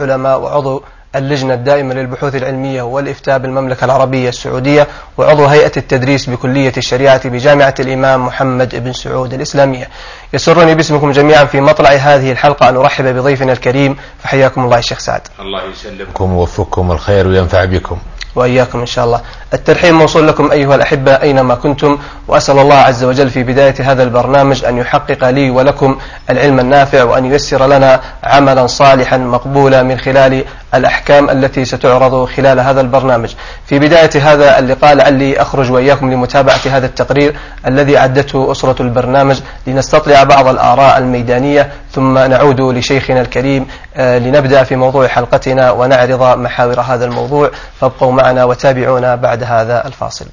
علماء وعضو اللجنة الدائمة للبحوث العلمية والإفتاء بالمملكة العربية السعودية وعضو هيئة التدريس بكلية الشريعة بجامعة الإمام محمد بن سعود الإسلامية. يسرني باسمكم جميعا في مطلع هذه الحلقة أن أرحب بضيفنا الكريم. فحياكم الله الشيخ سعد. الله يسلمكم ويوفقكم الخير وينفع بكم. وإياكم إن شاء الله. الترحيب موصول لكم أيها الأحبة أينما كنتم وأسأل الله عز وجل في بداية هذا البرنامج أن يحقق لي ولكم العلم النافع وأن ييسر لنا عملا صالحا مقبولا من خلال الأحكام التي ستعرض خلال هذا البرنامج. في بداية هذا اللقاء لعلي أخرج وإياكم لمتابعة هذا التقرير الذي عدته أسرة البرنامج لنستطلع بعض الآراء الميدانية ثم نعود لشيخنا الكريم آه، لنبدأ في موضوع حلقتنا ونعرض محاور هذا الموضوع. فابقوا معنا وتابعونا بعد هذا الفاصل.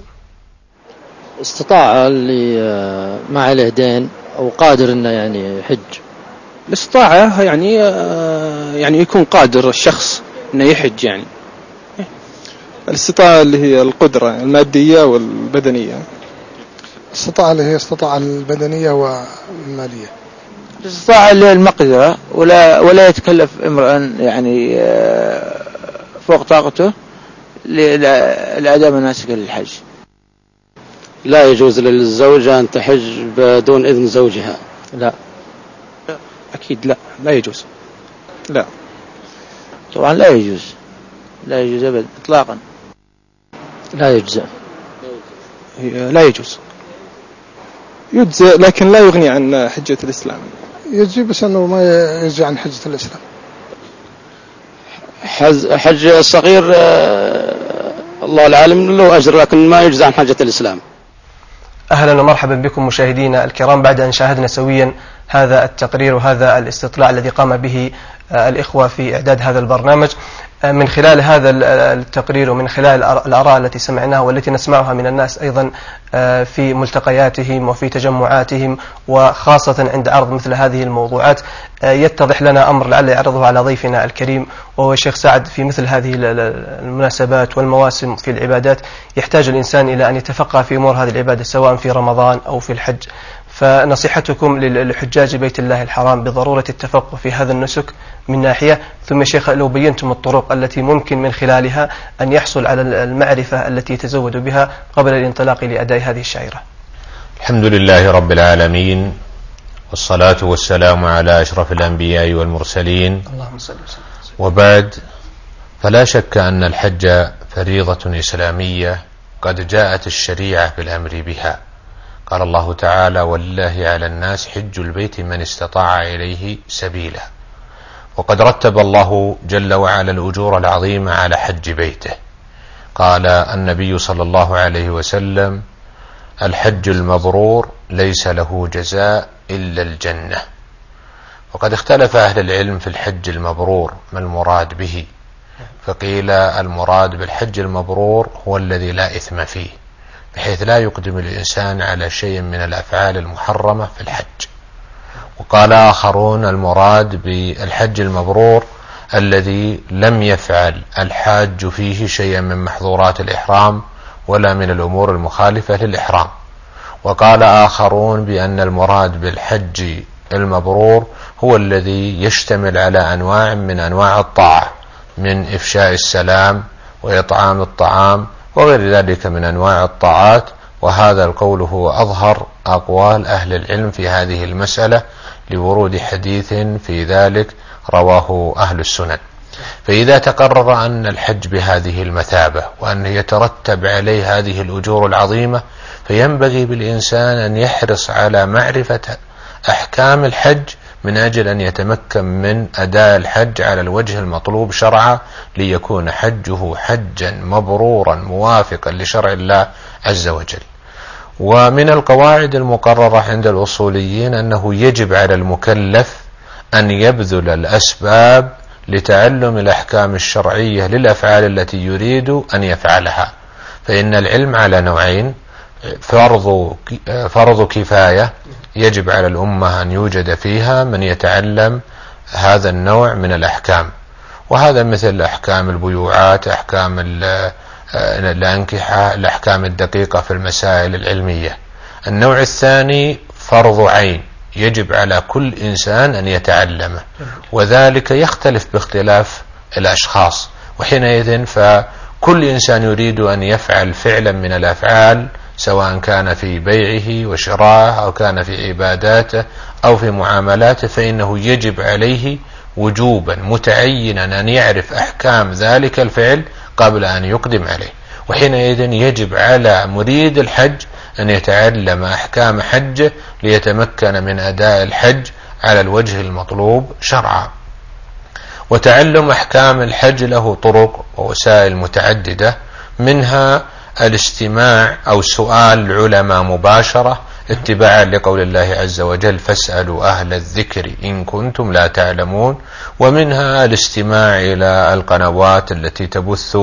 استطاع اللي آه، ما عليه دين أو قادر أنه يعني يحج. الاستطاعة يعني آه، يعني يكون قادر الشخص. إنه يحج يعني. الاستطاعة اللي هي القدرة المادية والبدنية. الاستطاعة اللي هي استطاعة البدنية والمالية. الاستطاعة اللي هي المقدرة ولا ولا يتكلف امرأ يعني آه، فوق طاقته لأداء مناسك للحج. لا يجوز للزوجة أن تحج بدون إذن زوجها. لا. أكيد لا. لا يجوز. لا. طبعا لا يجوز. لا يجوز أبدا إطلاقا. لا يجزئ لا يجوز. يجزئ لكن لا يغني عن حجة الإسلام. يجزي بس أنه ما يجزي عن حجة الإسلام. حج الصغير آه، الله العالم له أجر لكن ما يجزي عن حجة الإسلام. أهلا ومرحبا بكم مشاهدينا الكرام. بعد أن شاهدنا سويا هذا التقرير وهذا الاستطلاع الذي قام به آه، الإخوة في إعداد هذا البرنامج من خلال هذا التقرير ومن خلال الآراء التي سمعناها والتي نسمعها من الناس أيضا آه، في ملتقياتهم وفي تجمعاتهم وخاصة عند عرض مثل هذه الموضوعات آه، يتضح لنا أمر لعل يعرضه على ضيفنا الكريم وهو الشيخ سعد. في مثل هذه المناسبات والمواسم في العبادات يحتاج الإنسان إلى أن يتفقه في أمور هذه العبادة سواء في رمضان أو في الحج. فنصيحتكم لحجاج بيت الله الحرام بضرورة التفقه في هذا النسك من ناحية. ثم شيخ لو بينتم الطرق التي ممكن من خلالها أن يحصل على المعرفة التي يتزود بها قبل الانطلاق لأداء هذه الشعيرة. الحمد لله رب العالمين والصلاة والسلام على أشرف الأنبياء والمرسلين. اللهم صل وسلم. وبعد فلا شك أن الحج فريضة إسلامية قد جاءت الشريعة بالأمر بها. قال الله تعالى ولله على الناس حج البيت من استطاع إليه سبيلا وقد رتب الله جل وعلا الأجور العظيمة على حج بيته. قال النبي صلى الله عليه وسلم الحج المبرور ليس له جزاء إلا الجنة. وقد اختلف أهل العلم في الحج المبرور ما المراد به؟ فقيل المراد بالحج المبرور هو الذي لا إثم فيه. بحيث لا يقدم الإنسان على شيء من الأفعال المحرمة في الحج. وقال آخرون المراد بالحج المبرور الذي لم يفعل الحاج فيه شيئا من محظورات الإحرام ولا من الأمور المخالفة للإحرام. وقال آخرون بأن المراد بالحج المبرور هو الذي يشتمل على أنواع من أنواع الطاعة من إفشاء السلام وإطعام الطعام وغير ذلك من أنواع الطاعات وهذا القول هو أظهر أقوال أهل العلم في هذه المسألة لورود حديث في ذلك رواه أهل السنن. فإذا تقرر أن الحج بهذه المثابة وأن يترتب عليه هذه الأجور العظيمة فينبغي بالإنسان أن يحرص على معرفة أحكام الحج من أجل أن يتمكن من أداء الحج على الوجه المطلوب شرعا ليكون حجه حجا مبرورا موافقا لشرع الله عز وجل. ومن القواعد المقررة عند الأصوليين أنه يجب على المكلف أن يبذل الأسباب لتعلم الأحكام الشرعية للأفعال التي يريد أن يفعلها. فإن العلم على نوعين فرض فرض كفاية يجب على الأمة أن يوجد فيها من يتعلم هذا النوع من الأحكام. وهذا مثل أحكام البيوعات أحكام الأنكحة الأحكام الدقيقة في المسائل العلمية. النوع الثاني فرض عين. يجب على كل إنسان أن يتعلمه وذلك يختلف باختلاف الأشخاص. وحينئذ فكل إنسان يريد أن يفعل فعلا من الأفعال سواء كان في بيعه وشرائه أو كان في عباداته أو في معاملاته فإنه يجب عليه وجوبا متعينا أن يعرف أحكام ذلك الفعل قبل أن يقدم عليه. وحينئذ يجب على مريد الحج أن يتعلم أحكام حجه ليتمكن من أداء الحج على الوجه المطلوب شرعا. وتعلم أحكام الحج له طرق ووسائل متعددة منها الاستماع أو سؤال العلماء مباشرة اتباعا لقول الله عز وجل فاسألوا أهل الذكر إن كنتم لا تعلمون ومنها الاستماع إلى القنوات التي تبث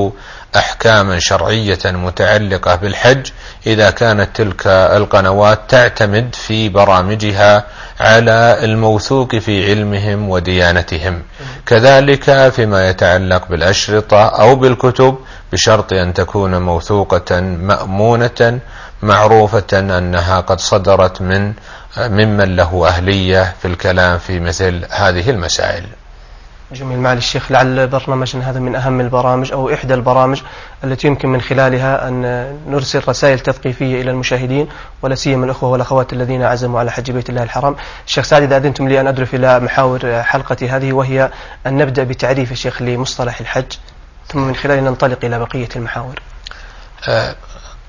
أحكاما شرعية متعلقة بالحج إذا كانت تلك القنوات تعتمد في برامجها على الموثوق في علمهم وديانتهم. كذلك فيما يتعلق بالأشرطة أو بالكتب بشرط أن تكون موثوقة مأمونة معروفة أنها قد صدرت من ممن له أهلية في الكلام في مثل هذه المسائل. جميل. معالي الشيخ لعل برنامجنا هذا من أهم البرامج أو إحدى البرامج التي يمكن من خلالها أن نرسل رسائل تثقيفية إلى المشاهدين ولا سيما الأخوة والأخوات الذين عزموا على حج بيت الله الحرام. الشيخ سعد إذا أذنتم لي أن أدرف إلى محاور حلقتي هذه وهي أن نبدأ بتعريف الشيخ لمصطلح الحج ثم من خلاله ننطلق إلى بقية المحاور. أه،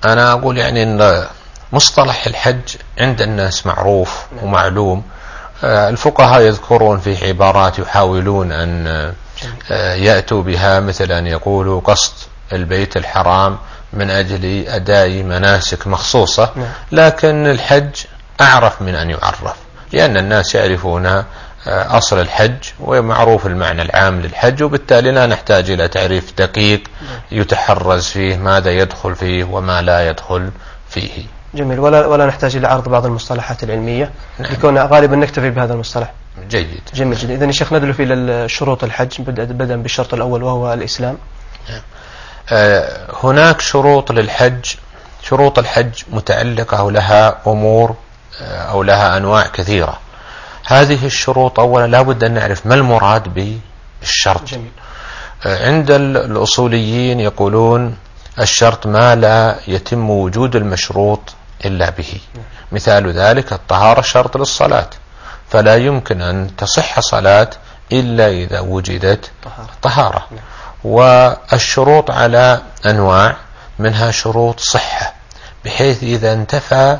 أنا أقول يعني أن مصطلح الحج عند الناس معروف ومعلوم. أه، الفقهاء يذكرون في عبارات يحاولون أن أه، يأتوا بها مثل أن يقولوا قصد البيت الحرام من أجل أداء مناسك مخصوصة نعم. لكن الحج أعرف من أن يعرف لأن الناس يعرفون آه، أصل الحج ومعروف المعنى العام للحج وبالتالي لا نحتاج إلى تعريف دقيق يتحرز فيه ماذا يدخل فيه وما لا يدخل فيه جميل. ولا ولا نحتاج إلى عرض بعض المصطلحات العلمية. نعم. لكون غالبا نكتفي بهذا المصطلح. جيد. جميل جدا. إذا يا شيخ ندلف إلى شروط الحج بدءا بالشرط الأول وهو الإسلام. آه، هناك شروط للحج. شروط الحج متعلقة ولها أمور آه، أو لها أنواع كثيرة. هذه الشروط أولا لابد أن نعرف ما المراد بالشرط. جميل. آه، عند الأصوليين يقولون الشرط ما لا يتم وجود المشروط إلا به. مثال ذلك الطهارة شرط للصلاة. فلا يمكن أن تصح صلاة إلا إذا وجدت طهارة. نعم. والشروط على أنواع منها شروط صحة. بحيث إذا انتفى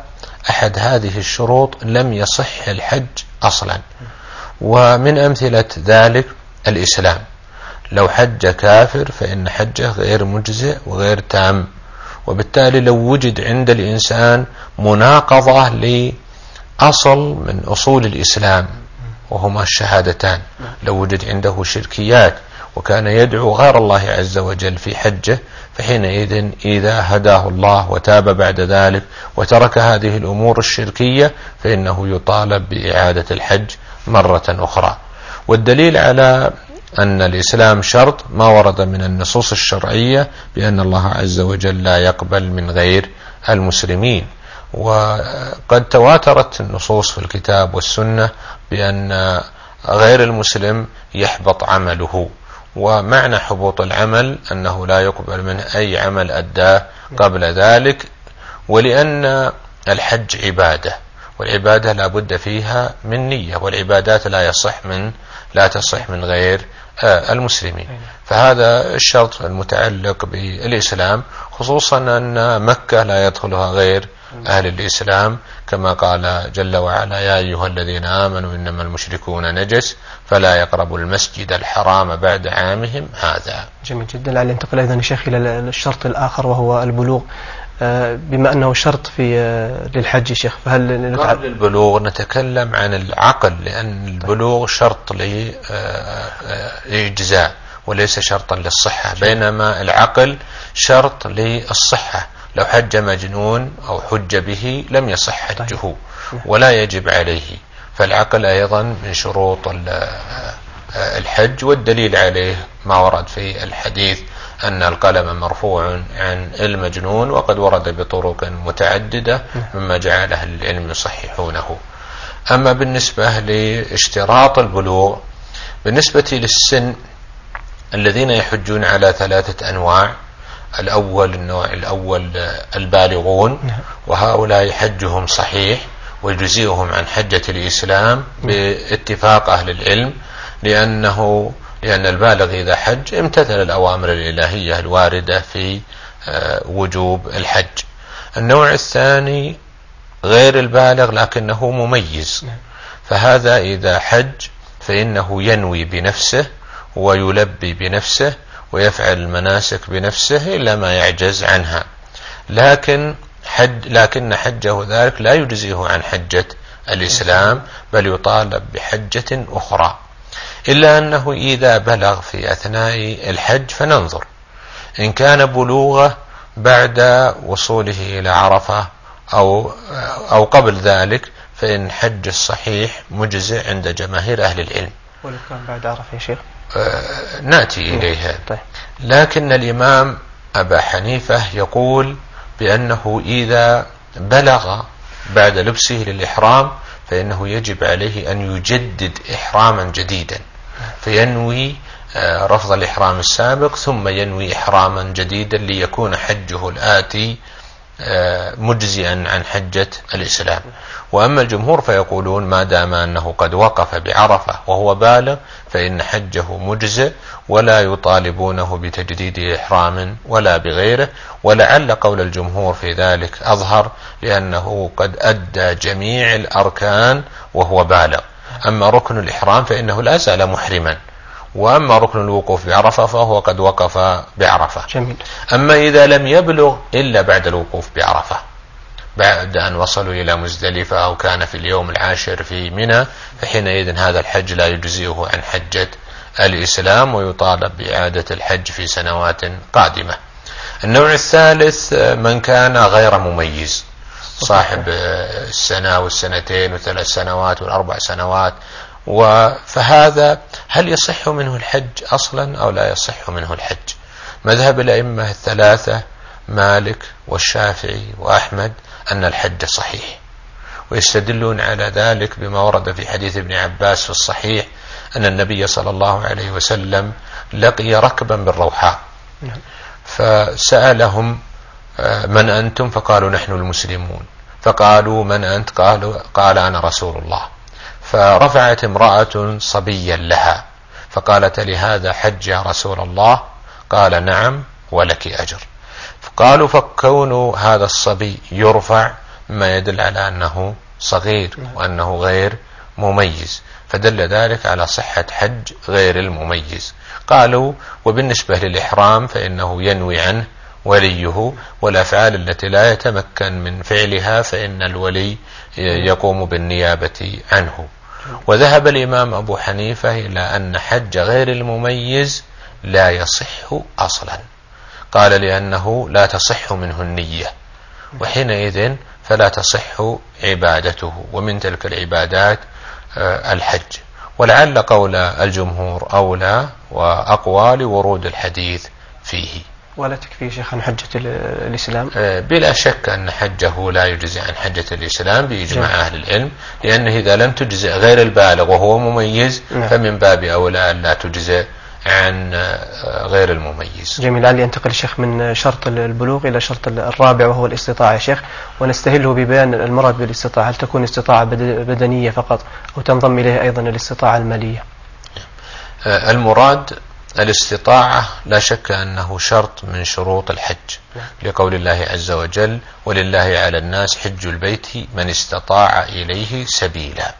أحد هذه الشروط لم يصح الحج أصلا. ومن أمثلة ذلك الإسلام. لو حج كافر فإن حجه غير مجزئ وغير تام. وبالتالي لو وجد عند الإنسان مناقضة لأصل من أصول الإسلام وهما الشهادتان. لو وجد عنده شركيات وكان يدعو غير الله عز وجل في حجة فحينئذ إذا هداه الله وتاب بعد ذلك وترك هذه الأمور الشركية فإنه يطالب بإعادة الحج مرة أخرى. والدليل على أن الإسلام شرط ما ورد من النصوص الشرعية بأن الله عز وجل لا يقبل من غير المسلمين. وقد تواترت النصوص في الكتاب والسنة بأن غير المسلم يحبط عمله. ومعنى حبوط العمل أنه لا يقبل منه أي عمل أداه قبل ذلك ولأن الحج عبادة. والعبادة لا بد فيها من نية والعبادات لا يصح من لا تصح من غير آه، المسلمين. فهذا الشرط المتعلق بالإسلام خصوصا أن مكة لا يدخلها غير أهل الإسلام. كما قال جل وعلا يا أيها الذين آمنوا إنما المشركون نجس فلا يقربوا المسجد الحرام بعد عامهم هذا. جميل جدا. لعل ننتقل أيضا يا شيخ إلى الشرط الآخر وهو البلوغ. بما أنه شرط في آه، للحج شيخ فهل قبل البلوغ نتكلم عن العقل لأن البلوغ شرط لإجزاء وليس شرطا للصحة. بينما العقل شرط للصحة. لو حج مجنون أو حج به لم يصح حجه ولا يجب عليه. فالعقل أيضا من شروط الحج والدليل عليه ما ورد في الحديث. أن القلم مرفوع عن المجنون وقد ورد بطرق متعددة مما جعل أهل العلم يصححونه أما بالنسبة لاشتراط البلوغ بالنسبة للسن الذين يحجون على ثلاثة أنواع الأول النوع الأول البالغون. وهؤلاء حجهم صحيح ويجزئهم عن حجة الإسلام باتفاق أهل العلم لأنه لأن البالغ إذا حج امتثل الأوامر الإلهية الواردة في آه، وجوب الحج. النوع الثاني غير البالغ لكنه مميز. فهذا إذا حج فإنه ينوي بنفسه ويلبي بنفسه ويفعل المناسك بنفسه إلا ما يعجز عنها. لكن حج لكن حجه ذلك لا يجزيه عن حجة الإسلام بل يطالب بحجة أخرى. إلا أنه إذا بلغ في أثناء الحج فننظر. إن كان بلوغة بعد وصوله إلى عرفة أو أو قبل ذلك فإن حج الصحيح مجزئ عند جماهير أهل العلم. ولو كان بعد عرفة يا شيخ؟ آه، نأتي إليها طيب. لكن الإمام أبا حنيفة يقول بأنه إذا بلغ بعد لبسه للإحرام فإنه يجب عليه أن يجدد إحراما جديدا. فينوي آه، رفض الإحرام السابق ثم ينوي إحراما جديدا ليكون حجه الآتي آه، مجزئا عن حجة الإسلام. وأما الجمهور فيقولون ما دام أنه قد وقف بعرفة وهو بالغ فإن حجه مجزئ ولا يطالبونه بتجديد إحرام ولا بغيره. ولعل قول الجمهور في ذلك أظهر لأنه قد أدى جميع الأركان وهو بالغ. أما ركن الإحرام فإنه لا زال محرما. وأما ركن الوقوف بعرفة فهو قد وقف بعرفة. جميل. أما إذا لم يبلغ إلا بعد الوقوف بعرفة. بعد أن وصلوا إلى مزدلفة أو كان في اليوم العاشر في منى فحينئذ هذا الحج لا يجزئه عن حجة الإسلام ويطالب بإعادة الحج في سنوات قادمة. النوع الثالث من كان غير مميز. صاحب السنة والسنتين والثلاث سنوات والأربع سنوات. فهذا هل يصح منه الحج أصلا أو لا يصح منه الحج؟ مذهب الأئمة الثلاثة مالك والشافعي وأحمد أن الحج صحيح ويستدلون على ذلك بما ورد في حديث ابن عباس في الصحيح أن النبي صلى الله عليه وسلم لقي ركبا بالروحاء. نعم. فسألهم من أنتم؟ فقالوا نحن المسلمون. فقالوا من أنت؟ قالوا قال أنا رسول الله. فرفعت امرأة صبيا لها فقالت لهذا حج يا رسول الله؟ قال نعم ولك أجر. قالوا فكون هذا الصبي يرفع ما يدل على أنه صغير وأنه غير مميز. فدل ذلك على صحة حج غير المميز. قالوا وبالنسبة للإحرام فإنه ينوي عنه وليه والأفعال التي لا يتمكن من فعلها فإن الولي يقوم بالنيابة عنه. وذهب الإمام أبو حنيفة إلى أن حج غير المميز لا يصح أصلا. قال لأنه لا تصح منه النية وحينئذ فلا تصح عبادته. ومن تلك العبادات آه، الحج. ولعل قول الجمهور أولى وأقوى لورود الحديث فيه. ولا تكفي شيخ عن حجة الإسلام؟ آه، بلا شك أن حجه لا يجزي عن حجة الإسلام بإجماع جميل. أهل العلم لأنه إذا لم تجزئ غير البالغ وهو مميز نعم. فمن باب أولى أن لا تجزئ عن آه، غير المميز. جميل. علي ينتقل الشيخ من شرط البلوغ إلى شرط الرابع وهو الاستطاعة يا شيخ؟ ونستهله ببيان المراد بالاستطاعة. هل تكون استطاعة بدنية فقط أو تنضم إليها أيضا الاستطاعة المالية؟ آه، المراد الاستطاعة لا شك أنه شرط من شروط الحج. لقول الله عز وجل ولله على الناس حج البيت من استطاع إليه سبيلا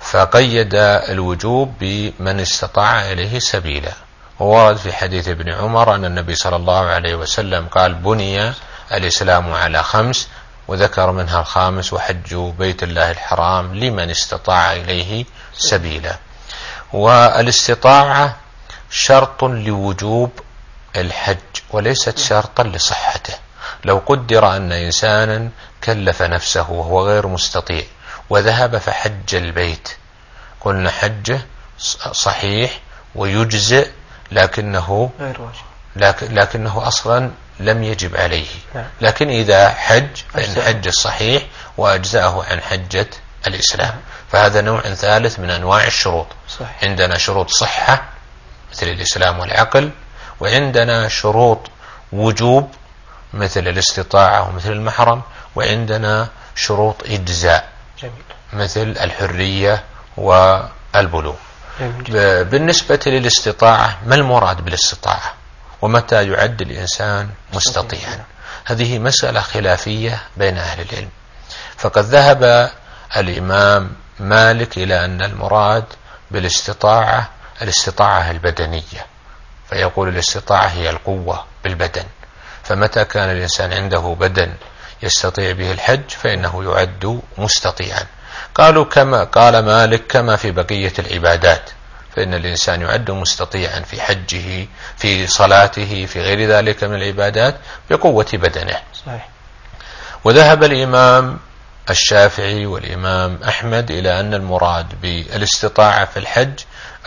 فقيد الوجوب بمن استطاع إليه سبيلا. وورد في حديث ابن عمر أن النبي صلى الله عليه وسلم قال بني الإسلام على خمس وذكر منها الخامس وحج بيت الله الحرام لمن استطاع إليه سبيلا والإستطاعة شرط لوجوب الحج وليست شرطا لصحته. لو قدر أن إنسانا كلف نفسه وهو غير مستطيع وذهب فحج البيت. قلنا حجه صحيح ويجزئ لكنه غير واجب. لكن لكنه أصلا لم يجب عليه. نعم. لكن إذا حج فإن حج الصحيح وأجزأه عن حجة الإسلام. فهذا نوع ثالث من أنواع الشروط. عندنا شروط صحة مثل الإسلام والعقل وعندنا شروط وجوب مثل الاستطاعة ومثل المحرم وعندنا شروط إجزاء جميل. مثل الحرية والبلوغ. جميل. بالنسبة للاستطاعة ما المراد بالاستطاعة؟ ومتى يعد الإنسان مستطيعا؟ هذه مسألة خلافية بين أهل العلم. فقد ذهب الإمام مالك إلى أن المراد بالاستطاعة الاستطاعة البدنية. فيقول الاستطاعة هي القوة بالبدن. فمتى كان الإنسان عنده بدن يستطيع به الحج؟ فإنه يعد مستطيعا. قالوا كما قال مالك كما في بقية العبادات. فإن الإنسان يعد مستطيعا في حجه في صلاته في غير ذلك من العبادات بقوة بدنه. صحيح. وذهب الإمام الشافعي والإمام أحمد إلى أن المراد بالإستطاعة في الحج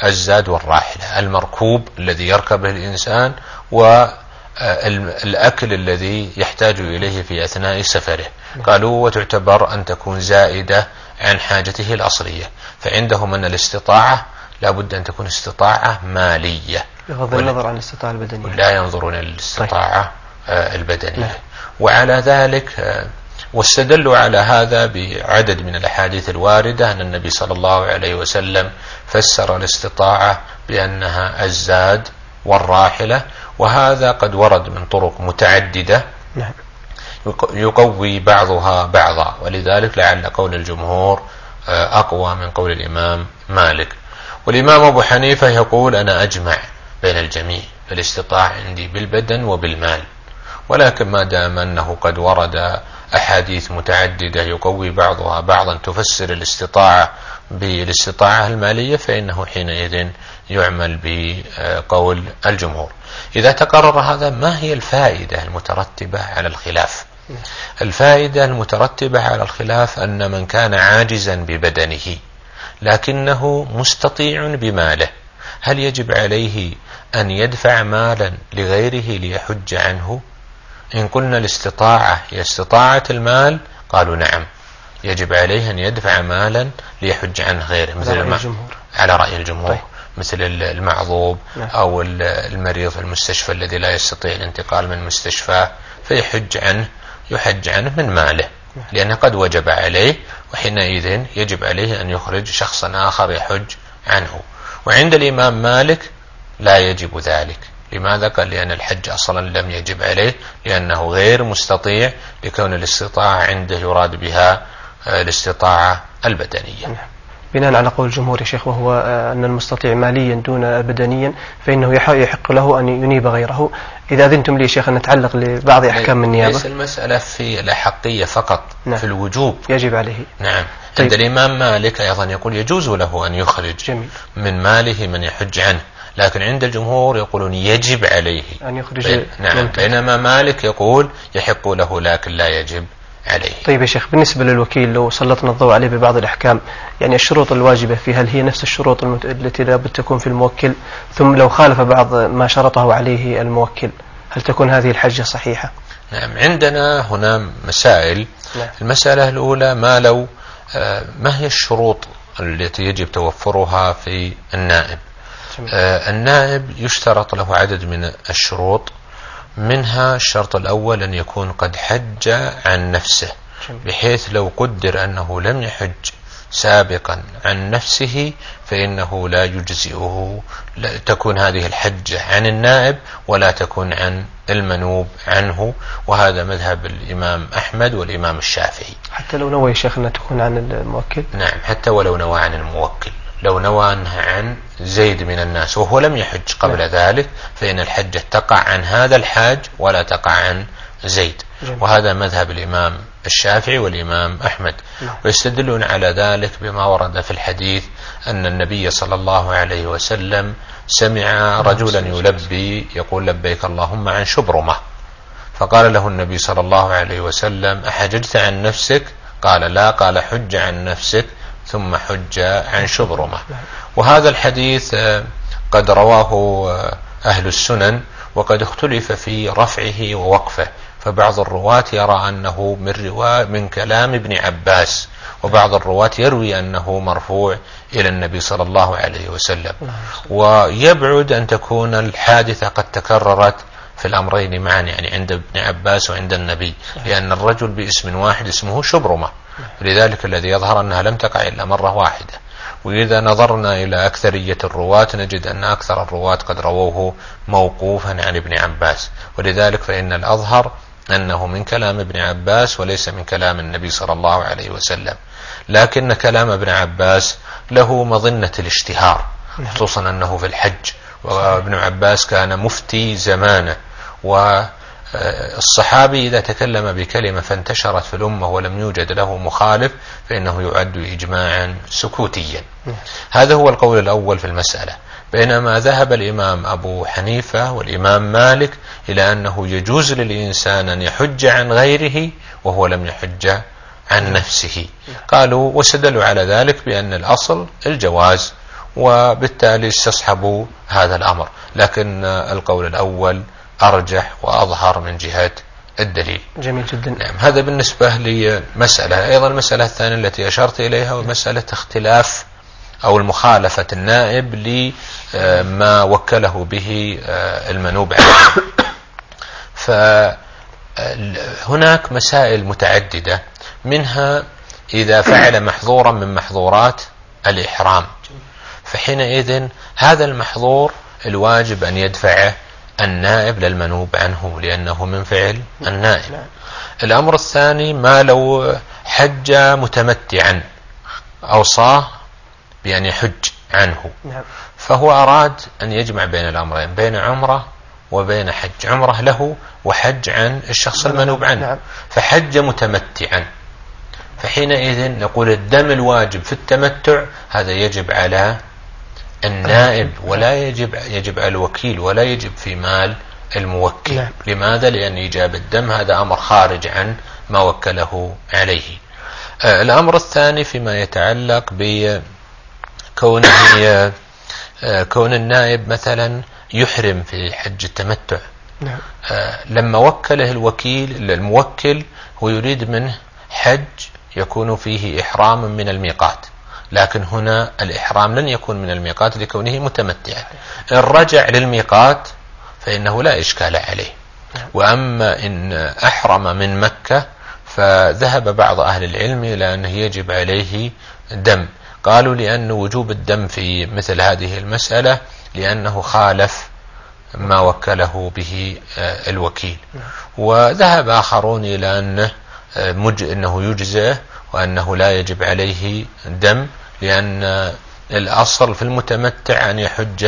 الزاد والراحلة المركوب الذي يركبه الإنسان والأكل الذي يحتاج إليه في أثناء سفره. قالوا وتعتبر أن تكون زائدة عن حاجته الأصلية فعندهم أن الاستطاعة لابد أن تكون استطاعة مالية. بغض النظر عن الاستطاعة البدنية. لا ينظرون إلى الاستطاعة آه، البدنية. نعم. وعلى ذلك آه، واستدلوا على هذا بعدد من الأحاديث الواردة أن النبي صلى الله عليه وسلم فسر الاستطاعة بأنها الزاد والراحلة وهذا قد ورد من طرق متعددة نعم. يق- يقوي بعضها بعضا ولذلك لعل قول الجمهور آه، أقوى من قول الإمام مالك. والإمام أبو حنيفة يقول أنا أجمع بين الجميع فالاستطاعة عندي بالبدن وبالمال ولكن ما دام أنه قد ورد أحاديث متعددة يقوي بعضها بعضا تفسر الاستطاعة بالاستطاعة المالية فإنه حينئذ يعمل بقول الجمهور. إذا تقرر هذا ما هي الفائدة المترتبة على الخلاف؟ الفائدة المترتبة على الخلاف أن من كان عاجزا ببدنه لكنه مستطيع بماله هل يجب عليه أن يدفع مالا لغيره ليحج عنه؟ إن قلنا الاستطاعة هي استطاعة المال قالوا نعم. يجب عليه أن يدفع مالا ليحج عنه غيره مثل على رأي الجمهور. على رأي الجمهور. طيب. مثل ال- المعضوب نعم. أو ال- المريض في المستشفى الذي لا يستطيع الانتقال من مستشفاه فيحج عنه يحج عنه من ماله. لأنه قد وجب عليه وحينئذ يجب عليه أن يخرج شخصا آخر يحج عنه. وعند الإمام مالك لا يجب ذلك. لماذا؟ قال لأن الحج أصلا لم يجب عليه لأنه غير مستطيع لكون الاستطاعة عنده يراد بها آه، الاستطاعة البدنية. بناء على قول الجمهور يا شيخ وهو آه، أن المستطيع ماليا دون بدنيا فإنه يح- يحق له أن ينيب غيره. إذا أذنتم لي يا شيخ أن نتعلق لبعض أحكام النيابة. ليس المسألة في الأحقية فقط نعم. في الوجوب. يجب عليه. نعم. طيب. عند الإمام مالك أيضا يقول يجوز له أن يخرج جميل. من ماله من يحج عنه. لكن عند الجمهور يقولون يجب عليه. أن يخرج نعم ممتاز. بينما مالك يقول يحق له لكن لا يجب عليه. طيب يا شيخ بالنسبة للوكيل لو سلطنا الضوء عليه ببعض الأحكام يعني الشروط الواجبة فيه هل هي نفس الشروط المت... التي لابد تكون في الموكل؟ ثم لو خالف بعض ما شرطه عليه الموكل هل تكون هذه الحجة صحيحة؟ نعم عندنا هنا مسائل. نعم. المسألة الأولى ما لو آه، ما هي الشروط التي يجب توفرها في النائب؟ النائب يشترط له عدد من الشروط منها الشرط الأول أن يكون قد حج عن نفسه. بحيث لو قدر أنه لم يحج سابقا عن نفسه فإنه لا يجزئه لا تكون هذه الحجة عن النائب ولا تكون عن المنوب عنه وهذا مذهب الإمام أحمد والإمام الشافعي. حتى لو نوى يا شيخ أنها تكون عن الموكل؟ نعم حتى ولو نوى عن الموكل. لو نوى أنها عن زيد من الناس وهو لم يحج قبل نعم. ذلك فإن الحجة تقع عن هذا الحاج ولا تقع عن زيد. جميل. وهذا مذهب الإمام الشافعي والإمام أحمد. نعم. ويستدلون على ذلك بما ورد في الحديث أن النبي صلى الله عليه وسلم سمع رجلا يلبي يقول لبيك اللهم عن شبرمة. فقال له النبي صلى الله عليه وسلم أحججت عن نفسك؟ قال لا. قال حج عن نفسك. ثم حج عن شبرمة. وهذا الحديث آه، قد رواه آه، أهل السنن وقد اختلف في رفعه ووقفه. فبعض الرواة يرى أنه من, روا من كلام ابن عباس وبعض الرواة يروي أنه مرفوع إلى النبي صلى الله عليه وسلم. ويبعد أن تكون الحادثة قد تكررت في الأمرين معا يعني عند ابن عباس وعند النبي لأن الرجل باسم واحد اسمه شبرمة. لذلك الذي يظهر أنها لم تقع إلا مرة واحدة. وإذا نظرنا إلى أكثرية الرواة نجد أن أكثر الرواة قد رووه موقوفا عن ابن عباس. ولذلك فإن الأظهر أنه من كلام ابن عباس وليس من كلام النبي صلى الله عليه وسلم. لكن كلام ابن عباس له مظنة الاشتهار خصوصا أنه في الحج. وابن عباس كان مفتي زمانه والصحابي إذا تكلم بكلمة فانتشرت في الأمة ولم يوجد له مخالف فإنه يعد إجماعا سكوتيا. هذا هو القول الأول في المسألة. بينما ذهب الإمام أبو حنيفة والإمام مالك إلى أنه يجوز للإنسان أن يحج عن غيره وهو لم يحج عن نفسه. قالوا واستدلوا على ذلك بأن الأصل الجواز. وبالتالي استصحبوا هذا الأمر. لكن القول الأول أرجح وأظهر من جهة الدليل. جميل جدا. نعم هذا بالنسبة لمسألة. أيضا المسألة الثانية التي أشرت إليها ومسألة اختلاف أو المخالفة النائب لما وكله به المنوب عليه. فهناك مسائل متعددة. منها إذا فعل محظورا من محظورات الإحرام. فحينئذ هذا المحظور الواجب أن يدفعه النائب للمنوب عنه لأنه من فعل النائب. الأمر الثاني ما لو حج متمتعا أوصاه بأن يحج عنه. فهو أراد أن يجمع بين الأمرين بين عمرة وبين حج. عمرة له وحج عن الشخص المنوب عنه. فحج متمتعا. فحينئذ نقول الدم الواجب في التمتع هذا يجب على النائب ولا يجب يجب على الوكيل ولا يجب في مال الموكل. نعم. لماذا؟ لأن إيجاب الدم هذا أمر خارج عن ما وكله عليه. آه الأمر الثاني فيما يتعلق بكونه آه كون النائب مثلا يحرم في حج التمتع. نعم. آه لما وكله الوكيل الموكل هو يريد منه حج يكون فيه إحرام من الميقات. لكن هنا الإحرام لن يكون من الميقات لكونه متمتعا. إن رجع للميقات فإنه لا إشكال عليه. وأما إن أحرم من مكة فذهب بعض أهل العلم إلى أنه يجب عليه دم. قالوا لأن وجوب الدم في مثل هذه المسألة لأنه خالف ما وكله به الوكيل. وذهب آخرون إلى أنه مج أنه يجزئ وأنه لا يجب عليه دم. لأن الأصل في المتمتع أن يحج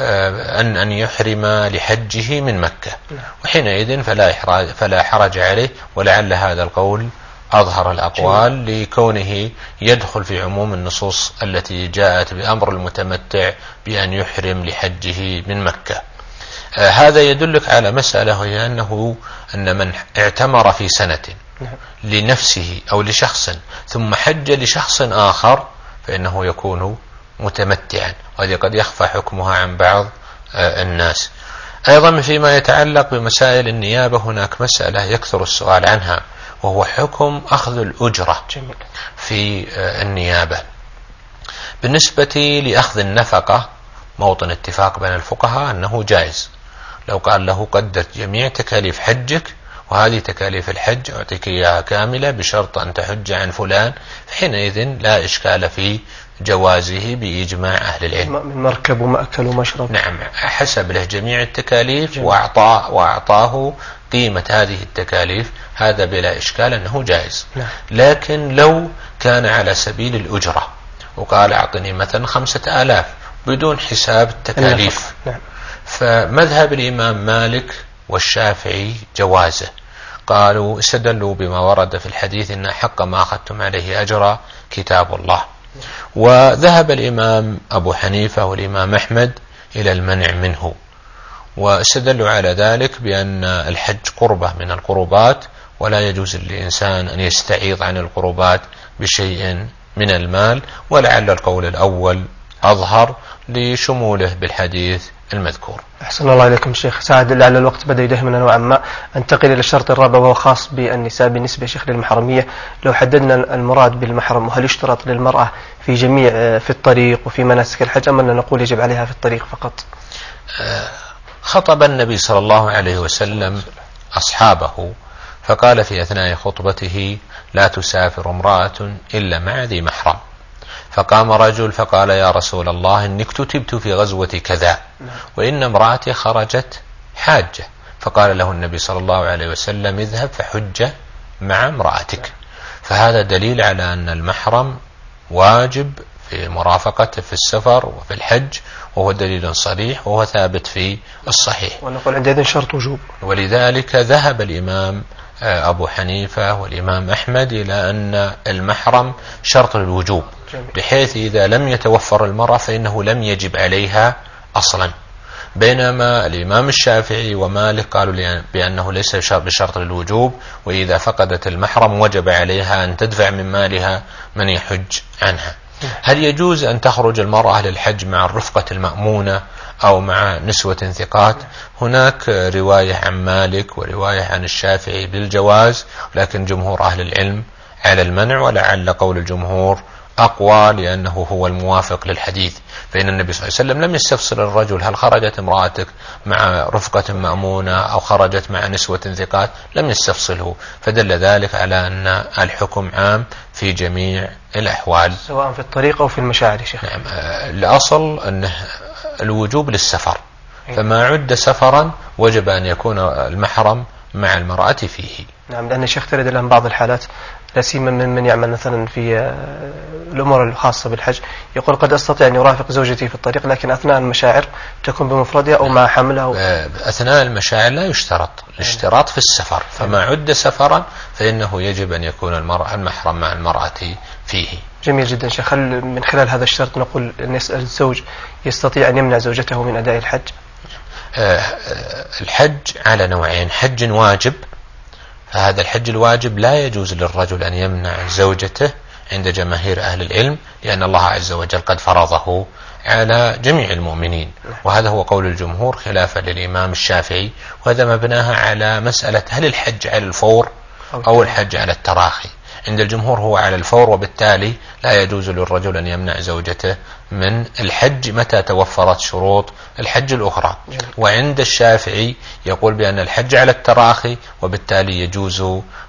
أن أن يحرم لحجه من مكة. وحينئذ فلا فلا حرج عليه ولعل هذا القول أظهر الأقوال لكونه يدخل في عموم النصوص التي جاءت بأمر المتمتع بأن يحرم لحجه من مكة. هذا يدلك على مسألة وهي أنه أن من اعتمر في سنة لنفسه أو لشخص ثم حج لشخص آخر فإنه يكون متمتعا. وهذه قد يخفى حكمها عن بعض الناس. أيضا فيما يتعلق بمسائل النيابة هناك مسألة يكثر السؤال عنها وهو حكم أخذ الأجرة في النيابة. بالنسبة لأخذ النفقة موطن اتفاق بين الفقهاء أنه جائز. لو قال له قدر جميع تكاليف حجك وهذه تكاليف الحج أعطيك إياها كاملة بشرط أن تحج عن فلان حينئذ لا إشكال في جوازه بإجماع أهل العلم. من مركب ومأكل ومشرب. نعم حسب له جميع التكاليف وأعطاه, وأعطاه قيمة هذه التكاليف هذا بلا إشكال أنه جائز. نعم. لكن لو كان على سبيل الأجرة وقال أعطني مثلا خمسة آلاف بدون حساب التكاليف. نعم. فمذهب الإمام مالك والشافعي جوازه. قالوا استدلوا بما ورد في الحديث إن حق ما أخذتم عليه أجرا كتاب الله. وذهب الإمام أبو حنيفة والإمام أحمد إلى المنع منه واستدلوا على ذلك بأن الحج قربة من القربات ولا يجوز للإنسان أن يستعيض عن القربات بشيء من المال ولعل القول الأول أظهر لشموله بالحديث المذكور. أحسن الله إليكم شيخ. سعد لعل الوقت بدأ يدهمنا نوعا ما. أنتقل إلى الشرط الرابع وهو خاص بالنساء بالنسبة شيخ للمحرمية. لو حددنا المراد بالمحرم وهل يشترط للمرأة في جميع في الطريق وفي مناسك الحج أم أن نقول يجب عليها في الطريق فقط؟ خطب النبي صلى الله عليه وسلم أصحابه فقال في أثناء خطبته لا تسافر امرأة إلا مع ذي محرم. فقام رجل فقال يا رسول الله إني اكتتبت في غزوة كذا وإن امرأتي خرجت حاجة. فقال له النبي صلى الله عليه وسلم اذهب فحج مع امرأتك. فهذا دليل على أن المحرم واجب في مرافقته في السفر وفي الحج وهو دليل صريح وهو ثابت في الصحيح. ونقول عندئذ شرط وجوب. ولذلك ذهب الإمام آه، أبو حنيفة والإمام أحمد إلى أن المحرم شرط للوجوب. بحيث إذا لم يتوفر المرأة فإنه لم يجب عليها أصلا. بينما الإمام الشافعي ومالك قالوا بأنه ليس بشرط للوجوب وإذا فقدت المحرم وجب عليها أن تدفع من مالها من يحج عنها. هل يجوز أن تخرج المرأة للحج مع الرفقة المأمونة أو مع نسوة ثقات؟ هناك رواية عن مالك ورواية عن الشافعي بالجواز لكن جمهور أهل العلم على المنع ولعل قول الجمهور أقوى لأنه هو الموافق للحديث. فإن النبي صلى الله عليه وسلم لم يستفسر الرجل هل خرجت امرأتك مع رفقة مأمونة أو خرجت مع نسوة ثقات لم يستفصله. فدل ذلك على أن الحكم عام في جميع الأحوال. سواء في الطريق أو في المشاعر شيخ. نعم. الأصل أنه الوجوب للسفر. فما عد سفرا وجب أن يكون المحرم مع المرأة فيه. نعم لأن الشيخ ترد الآن بعض الحالات. لا سيما من من يعمل مثلا في آه، الأمور الخاصة بالحج. يقول قد أستطيع أن يرافق زوجتي في الطريق لكن أثناء المشاعر تكون بمفردها أو مع حملها أو آه، أثناء المشاعر لا يشترط. الاشتراط في السفر. فما عد سفرا فإنه يجب أن يكون المرأة المحرم مع المرأة فيه. جميل جدا شيخ. هل من خلال هذا الشرط نقول أن الزوج يستطيع أن يمنع زوجته من أداء الحج؟ آه، الحج على نوعين. حج واجب فهذا الحج الواجب لا يجوز للرجل أن يمنع زوجته عند جماهير أهل العلم لأن الله عز وجل قد فرضه على جميع المؤمنين. وهذا هو قول الجمهور خلافا للإمام الشافعي وهذا مبناها على مسألة هل الحج على الفور أو الحج على التراخي. عند الجمهور هو على الفور وبالتالي لا يجوز للرجل أن يمنع زوجته من الحج متى توفرت شروط الحج الأخرى. وعند الشافعي يقول بأن الحج على التراخي وبالتالي يجوز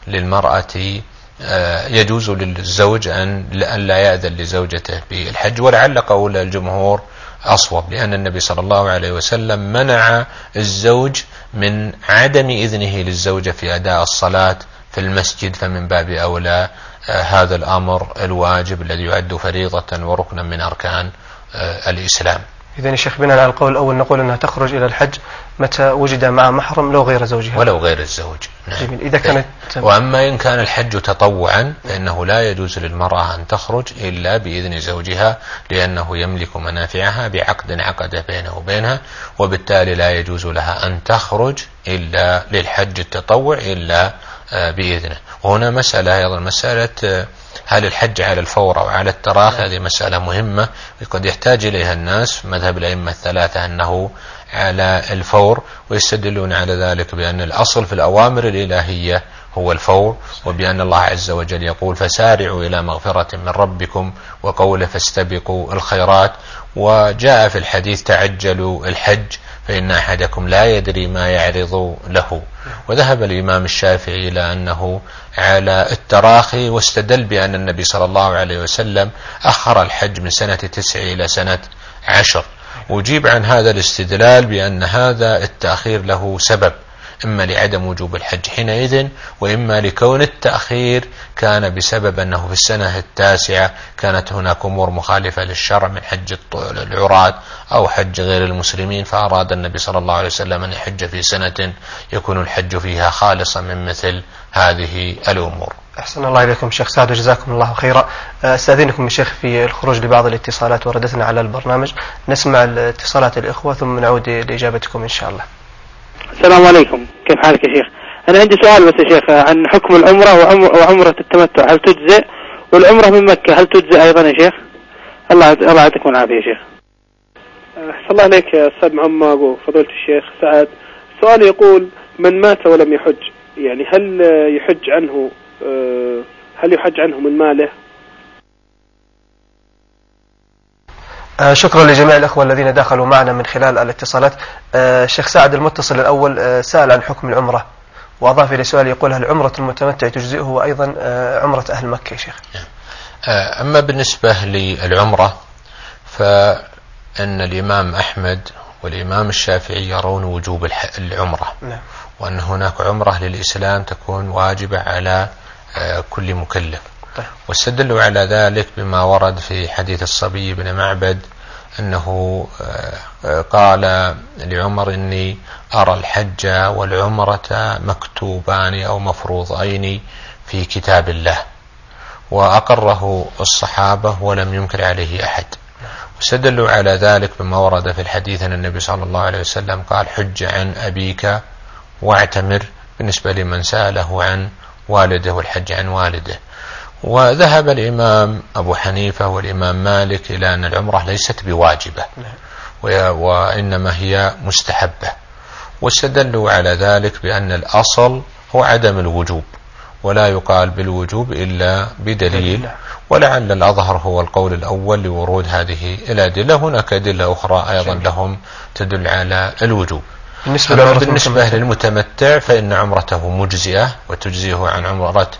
للمرأة آه، يجوز للزوج أن لا يأذن لزوجته بالحج. ولعل قول الجمهور أصوب لأن النبي صلى الله عليه وسلم منع الزوج من عدم إذنه للزوجة في أداء الصلاة في المسجد فمن باب أولى آه، هذا الأمر الواجب الذي يعد فريضة وركنا من أركان آه، الإسلام. إذا يا شيخ بناء على القول الأول نقول أنها تخرج إلى الحج متى وجد مع محرم لو غير زوجها. ولو غير الزوج. نعم. جميل. إذا كانت وأما إن كان الحج تطوعا فإنه لا يجوز للمرأة أن تخرج إلا بإذن زوجها لأنه يملك منافعها بعقد عقد بينه وبينها وبالتالي لا يجوز لها أن تخرج إلا للحج التطوع إلا بإذنه. وهنا مسألة أيضا مسألة آه، هل الحج على الفور أو على التراخي هذه مسألة مهمة. قد يحتاج إليها الناس. مذهب الأئمة الثلاثة أنه على الفور ويستدلون على ذلك بأن الأصل في الأوامر الإلهية هو الفور وبأن الله عز وجل يقول فسارعوا إلى مغفرة من ربكم وقوله فاستبقوا الخيرات وجاء في الحديث تعجلوا الحج فإن أحدكم لا يدري ما يعرض له. وذهب الإمام الشافعي إلى أنه على التراخي واستدل بأن النبي صلى الله عليه وسلم أخر الحج من سنة تسع إلى سنة عشر. وجيب عن هذا الاستدلال بأن هذا التأخير له سبب. إما لعدم وجوب الحج حينئذ وإما لكون التأخير كان بسبب أنه في السنة التاسعة كانت هناك أمور مخالفة للشرع من حج العراة أو حج غير المسلمين فأراد النبي صلى الله عليه وسلم أن يحج في سنة يكون الحج فيها خالصا من مثل هذه الأمور. أحسن الله إليكم شيخ سعد وجزاكم الله خيرا. أستاذنكم الشيخ في الخروج لبعض الاتصالات وردتنا على البرنامج. نسمع اتصالات الإخوة ثم نعود لإجابتكم إن شاء الله. السلام عليكم. كيف حالك يا شيخ؟ أنا عندي سؤال بس يا شيخ عن حكم العمرة وعمرة التمتع. هل تجزئ؟ والعمرة من مكة هل تجزئ أيضا يا شيخ؟ الله الله يعطيكم العافية يا شيخ. أحسن الله عليك يا أستاذ معمر وفضيلة الشيخ سعد. سؤال يقول من مات ولم يحج؟ يعني هل يحج عنه آه، هل يحج عنه من ماله؟ شكرا لجميع الأخوة الذين دخلوا معنا من خلال الاتصالات. آه، الشيخ سعد المتصل الأول آه، سأل عن حكم العمرة وأضاف إلى سؤال يقول هل عمرة المتمتع تجزئه وأيضا آه، عمرة أهل مكة يا شيخ. آه، أما بالنسبة للعمرة فإن الإمام أحمد والإمام الشافعي يرون وجوب العمرة. نعم. وأن هناك عمرة للإسلام تكون واجبة على آه، كل مكلف. واستدلوا على ذلك بما ورد في حديث الصبي بن معبد أنه آه، آه، قال لعمر إني أرى الحج والعمرة مكتوبان أو مفروضين في كتاب الله وأقره الصحابة ولم ينكر عليه أحد. واستدلوا على ذلك بما ورد في الحديث أن النبي صلى الله عليه وسلم قال حج عن أبيك واعتمر بالنسبة لمن سأله عن والده والحج عن والده. وذهب الإمام أبو حنيفة والإمام مالك إلى أن العمرة ليست بواجبة. و- وإنما هي مستحبة. واستدلوا على ذلك بأن الأصل هو عدم الوجوب ولا يقال بالوجوب إلا بدليل. ولعل الأظهر هو القول الأول لورود هذه الأدلة. هناك أدلة أخرى أيضا لهم تدل على الوجوب. بالنسبة بالنسبة. للمتمتع فإن عمرته مجزئة وتجزيه عن عمرة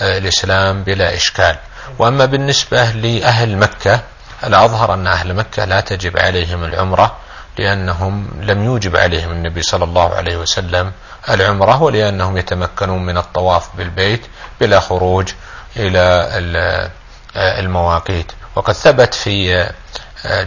الإسلام بلا إشكال. وأما بالنسبة لأهل مكة الأظهر أن أهل مكة لا تجب عليهم العمرة لأنهم لم يوجب عليهم النبي صلى الله عليه وسلم العمرة ولأنهم يتمكنون من الطواف بالبيت بلا خروج إلى ال- المواقيت. وقد ثبت في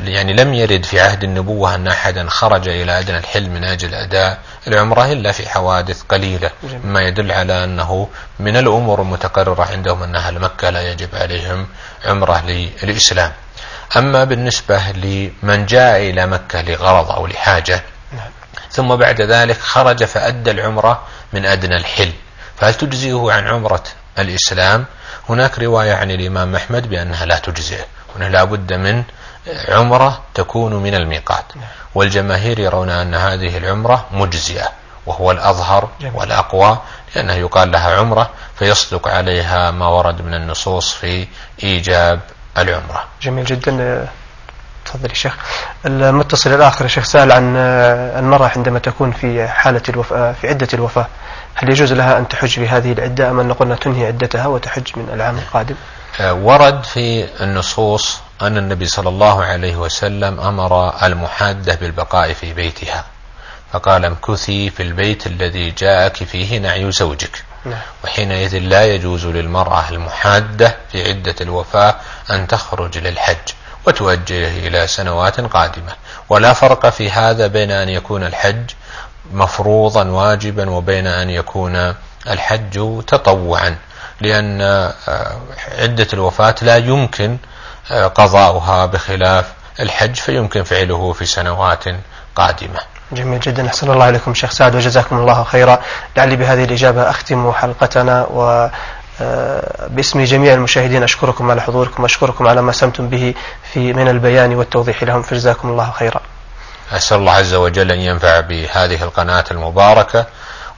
يعني لم يرد في عهد النبوة أن أحدا خرج إلى أدنى الحل من أجل أداء العمرة إلا في حوادث قليلة مما يدل على أنه من الأمور المتقررة عندهم أن أهل مكة لا يجب عليهم عمرة للإسلام. أما بالنسبة لمن جاء إلى مكة لغرض أو لحاجة ثم بعد ذلك خرج فأدى العمرة من أدنى الحل فهل تجزئه عن عمرة الإسلام؟ هناك رواية عن الإمام أحمد بأنها لا تجزئه. هنا لا بد من عمرة تكون من الميقات. والجماهير يرون أن هذه العمرة مجزئة وهو الأظهر. والأقوى لأنه يقال لها عمرة فيصدق عليها ما ورد من النصوص في إيجاب العمرة. جميل جدا. تفضل يا شيخ. المتصل الآخر يا شيخ سأل عن المرأة عندما تكون في حالة الوفاة في عدة الوفاة. هل يجوز لها أن تحج في هذه العدة؟ أم أن قلنا تنهي عدتها وتحج من العام القادم؟ آه، ورد في النصوص أن النبي صلى الله عليه وسلم أمر المحادة بالبقاء في بيتها. فقال امكثي في البيت الذي جاءك فيه نعي زوجك. نعم. وحينئذ لا يجوز للمرأة المحادة في عدة الوفاة أن تخرج للحج وتوجه إلى سنوات قادمة. ولا فرق في هذا بين أن يكون الحج مفروضا واجبا وبين أن يكون الحج تطوعا. لأن آه، عدة الوفاة لا يمكن قضاؤها بخلاف الحج فيمكن فعله في سنوات قادمة. جميل جدا. أحسن الله عليكم شيخ سعد وجزاكم الله خيرا. لعلي بهذه الإجابة أختم حلقتنا و آه، باسم جميع المشاهدين أشكركم على حضوركم وأشكركم على ما سمتم به في من البيان والتوضيح لهم فجزاكم الله خيرا. أسأل الله عز وجل أن ينفع بهذه القناة المباركة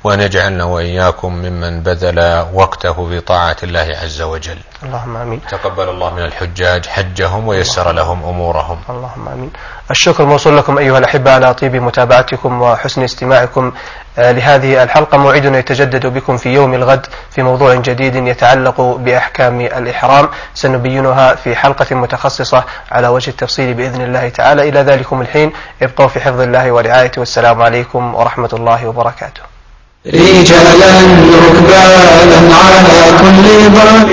وأن يجعلنا وإياكم ممن بذل وقته في طاعة الله عز وجل. اللهم آمين. تقبل الله من الحجاج حجهم ويسر لهم أمورهم. اللهم آمين. الشكر موصول لكم أيها الأحبة على طيب متابعتكم وحسن استماعكم. آه، لهذه الحلقة موعدنا يتجدد بكم في يوم الغد في موضوع جديد يتعلق بأحكام الإحرام. سنبينها في حلقة متخصصة على وجه التفصيل بإذن الله تعالى. إلى ذلكم الحين. ابقوا في حفظ الله ورعايته. والسلام عليكم ورحمة الله وبركاته. رجالا ركبانا على كل ضرب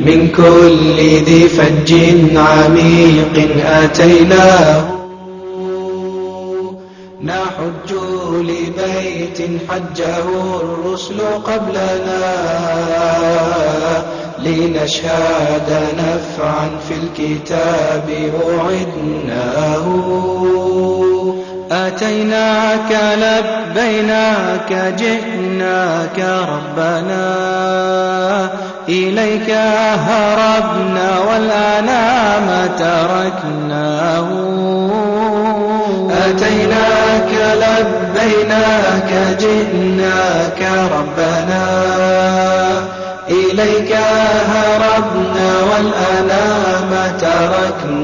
من كل ذي فج عميق آتيناه. نحج لبيت حجه الرسل قبلنا. لنشهد نفعا في الكتاب أعدناه آتيناك لبيناك جئناك ربنا إليك هربنا والأنام تركناه. أتيناك لبيناك جئناك ربنا إليك هربنا والأنام تركناه.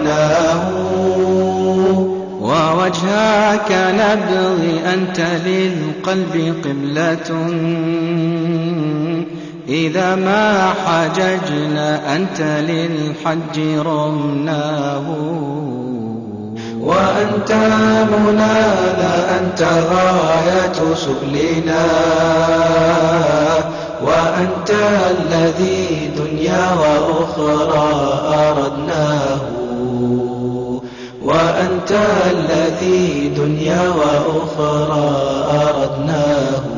ووجهك نبغي أنت للقلب قبلة. إذا ما حججنا أنت للحج رمناه. وأنت منانا أنت غاية سبلنا. وأنت الذي دنيا وأخرى أردناه. وأنت الذي دنيا وأخرى أردناه.